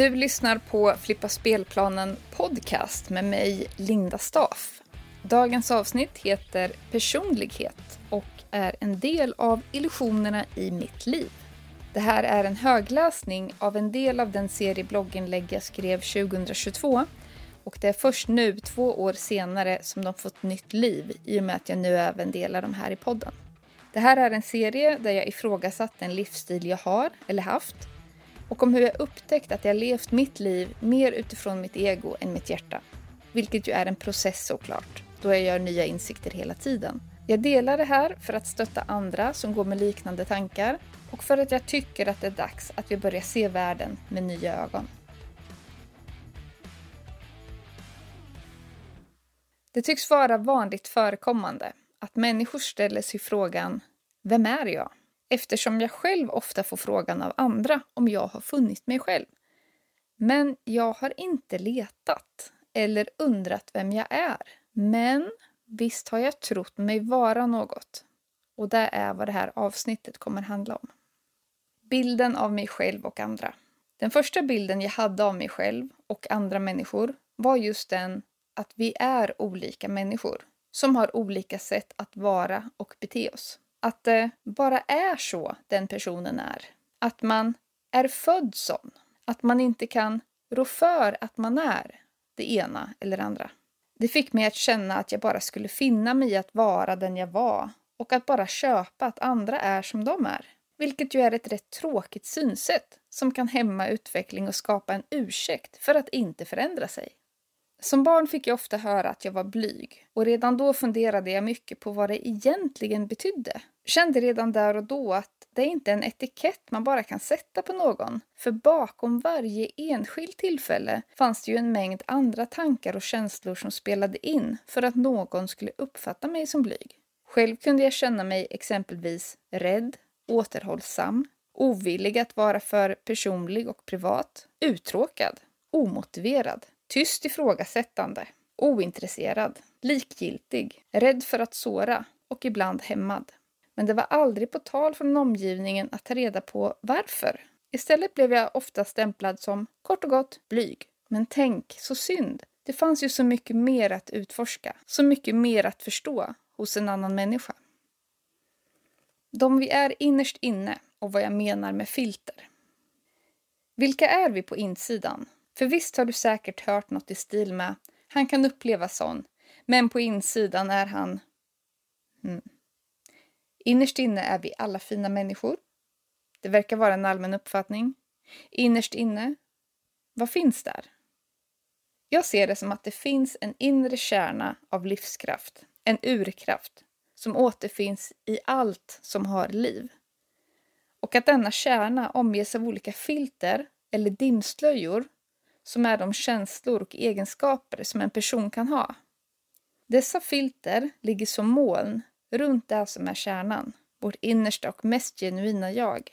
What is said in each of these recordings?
Du lyssnar på Flippa spelplanen podcast med mig, Linda Staff. Dagens avsnitt heter Personlighet och är en del av Illusionerna i mitt liv. Det här är en högläsning av en del av den serie blogginlägg jag skrev 2022 och det är först nu, två år senare, som de fått nytt liv i och med att jag nu även delar dem här i podden. Det här är en serie där jag ifrågasatt den livsstil jag har eller haft och om hur jag upptäckt att jag levt mitt liv mer utifrån mitt ego än mitt hjärta. Vilket ju är en process såklart, då jag gör nya insikter hela tiden. Jag delar det här för att stötta andra som går med liknande tankar och för att jag tycker att det är dags att vi börjar se världen med nya ögon. Det tycks vara vanligt förekommande att människor ställer sig frågan Vem är jag? Eftersom jag själv ofta får frågan av andra om jag har funnit mig själv. Men jag har inte letat eller undrat vem jag är. Men visst har jag trott mig vara något. Och det är vad det här avsnittet kommer handla om. Bilden av mig själv och andra. Den första bilden jag hade av mig själv och andra människor var just den att vi är olika människor som har olika sätt att vara och bete oss. Att det bara är så den personen är. Att man är född sån. Att man inte kan rå för att man är det ena eller andra. Det fick mig att känna att jag bara skulle finna mig i att vara den jag var och att bara köpa att andra är som de är. Vilket ju är ett rätt tråkigt synsätt som kan hämma utveckling och skapa en ursäkt för att inte förändra sig. Som barn fick jag ofta höra att jag var blyg och redan då funderade jag mycket på vad det egentligen betydde. Kände redan där och då att det är inte en etikett man bara kan sätta på någon. För bakom varje enskilt tillfälle fanns det ju en mängd andra tankar och känslor som spelade in för att någon skulle uppfatta mig som blyg. Själv kunde jag känna mig exempelvis rädd, återhållsam, ovillig att vara för personlig och privat, uttråkad, omotiverad, tyst ifrågasättande, ointresserad, likgiltig, rädd för att såra och ibland hämmad. Men det var aldrig på tal från omgivningen att ta reda på varför. Istället blev jag ofta stämplad som kort och gott blyg. Men tänk, så synd. Det fanns ju så mycket mer att utforska, så mycket mer att förstå hos en annan människa. De vi är innerst inne och vad jag menar med filter. Vilka är vi på insidan? För visst har du säkert hört något i stil med han kan uppleva sån, men på insidan är han... Mm. Innerst inne är vi alla fina människor. Det verkar vara en allmän uppfattning. Innerst inne, vad finns där? Jag ser det som att det finns en inre kärna av livskraft, en urkraft, som återfinns i allt som har liv. Och att denna kärna omges av olika filter eller dimslöjor som är de känslor och egenskaper som en person kan ha. Dessa filter ligger som moln runt det som är kärnan, vårt innersta och mest genuina jag.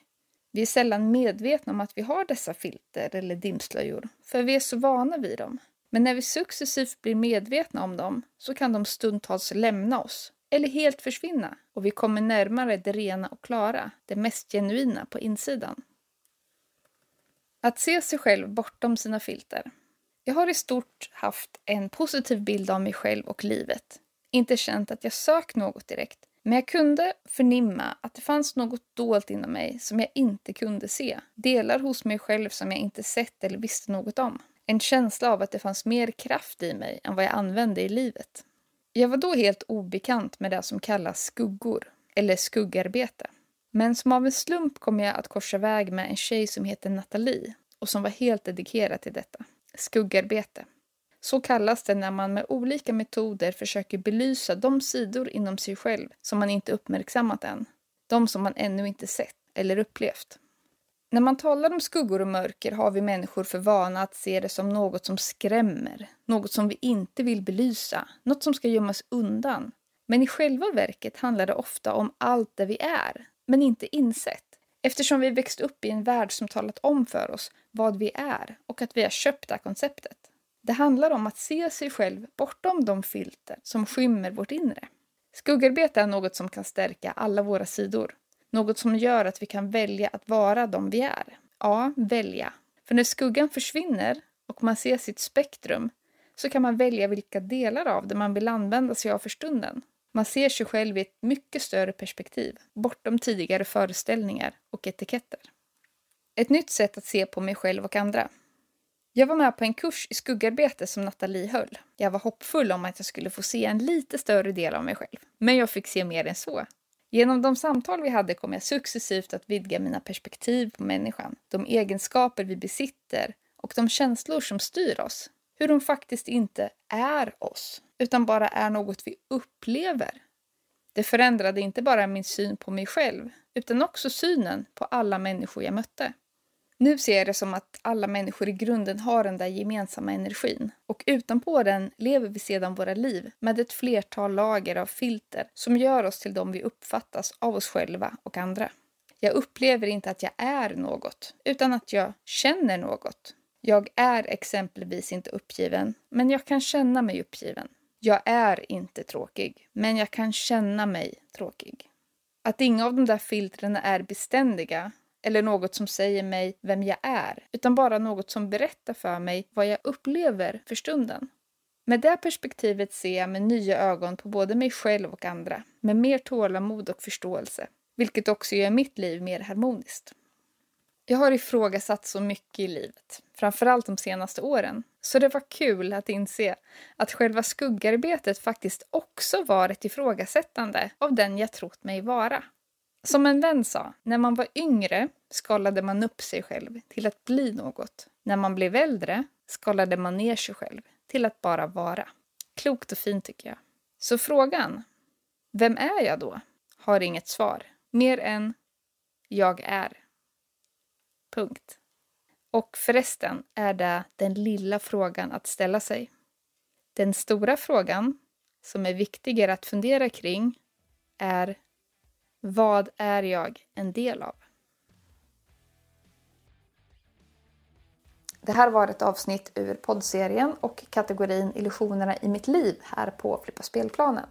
Vi är sällan medvetna om att vi har dessa filter eller dimslöjor, för vi är så vana vid dem. Men när vi successivt blir medvetna om dem så kan de stundtals lämna oss eller helt försvinna och vi kommer närmare det rena och klara, det mest genuina på insidan. Att se sig själv bortom sina filter. Jag har i stort haft en positiv bild av mig själv och livet. Inte känt att jag sökt något direkt, men jag kunde förnimma att det fanns något dolt inom mig som jag inte kunde se. Delar hos mig själv som jag inte sett eller visste något om. En känsla av att det fanns mer kraft i mig än vad jag använde i livet. Jag var då helt obekant med det som kallas skuggor, eller skuggarbete. Men som av en slump kom jag att korsa väg med en tjej som heter Nathalie och som var helt dedikerad till detta. Skuggarbete. Så kallas det när man med olika metoder försöker belysa de sidor inom sig själv som man inte uppmärksammat än. De som man ännu inte sett eller upplevt. När man talar om skuggor och mörker har vi människor för vana att se det som något som skrämmer, något som vi inte vill belysa, något som ska gömmas undan. Men i själva verket handlar det ofta om allt det vi är, men inte insett. Eftersom vi växt upp i en värld som talat om för oss vad vi är och att vi har köpt det konceptet. Det handlar om att se sig själv bortom de filter som skymmer vårt inre. Skuggarbete är något som kan stärka alla våra sidor. Något som gör att vi kan välja att vara de vi är. Ja, välja. För när skuggan försvinner och man ser sitt spektrum så kan man välja vilka delar av det man vill använda sig av för stunden. Man ser sig själv i ett mycket större perspektiv, bortom tidigare föreställningar och etiketter. Ett nytt sätt att se på mig själv och andra. Jag var med på en kurs i skuggarbete som Nathalie höll. Jag var hoppfull om att jag skulle få se en lite större del av mig själv. Men jag fick se mer än så. Genom de samtal vi hade kom jag successivt att vidga mina perspektiv på människan, de egenskaper vi besitter och de känslor som styr oss. Hur de faktiskt inte är oss, utan bara är något vi upplever. Det förändrade inte bara min syn på mig själv, utan också synen på alla människor jag mötte. Nu ser jag det som att alla människor i grunden har den där gemensamma energin och utanpå den lever vi sedan våra liv med ett flertal lager av filter som gör oss till de vi uppfattas av oss själva och andra. Jag upplever inte att jag är något, utan att jag känner något. Jag är exempelvis inte uppgiven, men jag kan känna mig uppgiven. Jag är inte tråkig, men jag kan känna mig tråkig. Att inga av de där filtren är beständiga eller något som säger mig vem jag är, utan bara något som berättar för mig vad jag upplever för stunden. Med det perspektivet ser jag med nya ögon på både mig själv och andra, med mer tålamod och förståelse, vilket också gör mitt liv mer harmoniskt. Jag har ifrågasatt så mycket i livet, framförallt de senaste åren, så det var kul att inse att själva skuggarbetet faktiskt också var ett ifrågasättande av den jag trott mig vara. Som en vän sa, när man var yngre skalade man upp sig själv till att bli något. När man blev äldre skalade man ner sig själv till att bara vara. Klokt och fint tycker jag. Så frågan, vem är jag då? Har inget svar. Mer än jag är. Punkt. Och förresten är det den lilla frågan att ställa sig. Den stora frågan, som är viktigare att fundera kring, är vad är jag en del av? Det här var ett avsnitt ur poddserien och kategorin Illusionerna i mitt liv här på Flippa spelplanen.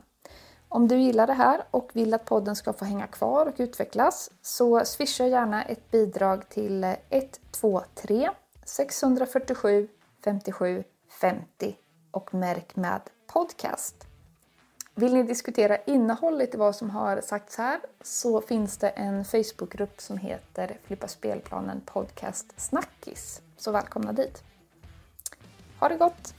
Om du gillar det här och vill att podden ska få hänga kvar och utvecklas så swisha gärna ett bidrag till 123 647 57 50 och märk med podcast. Vill ni diskutera innehållet i vad som har sagts här så finns det en Facebookgrupp som heter Flippa spelplanen podcast snackis. Så välkomna dit. Ha det gott!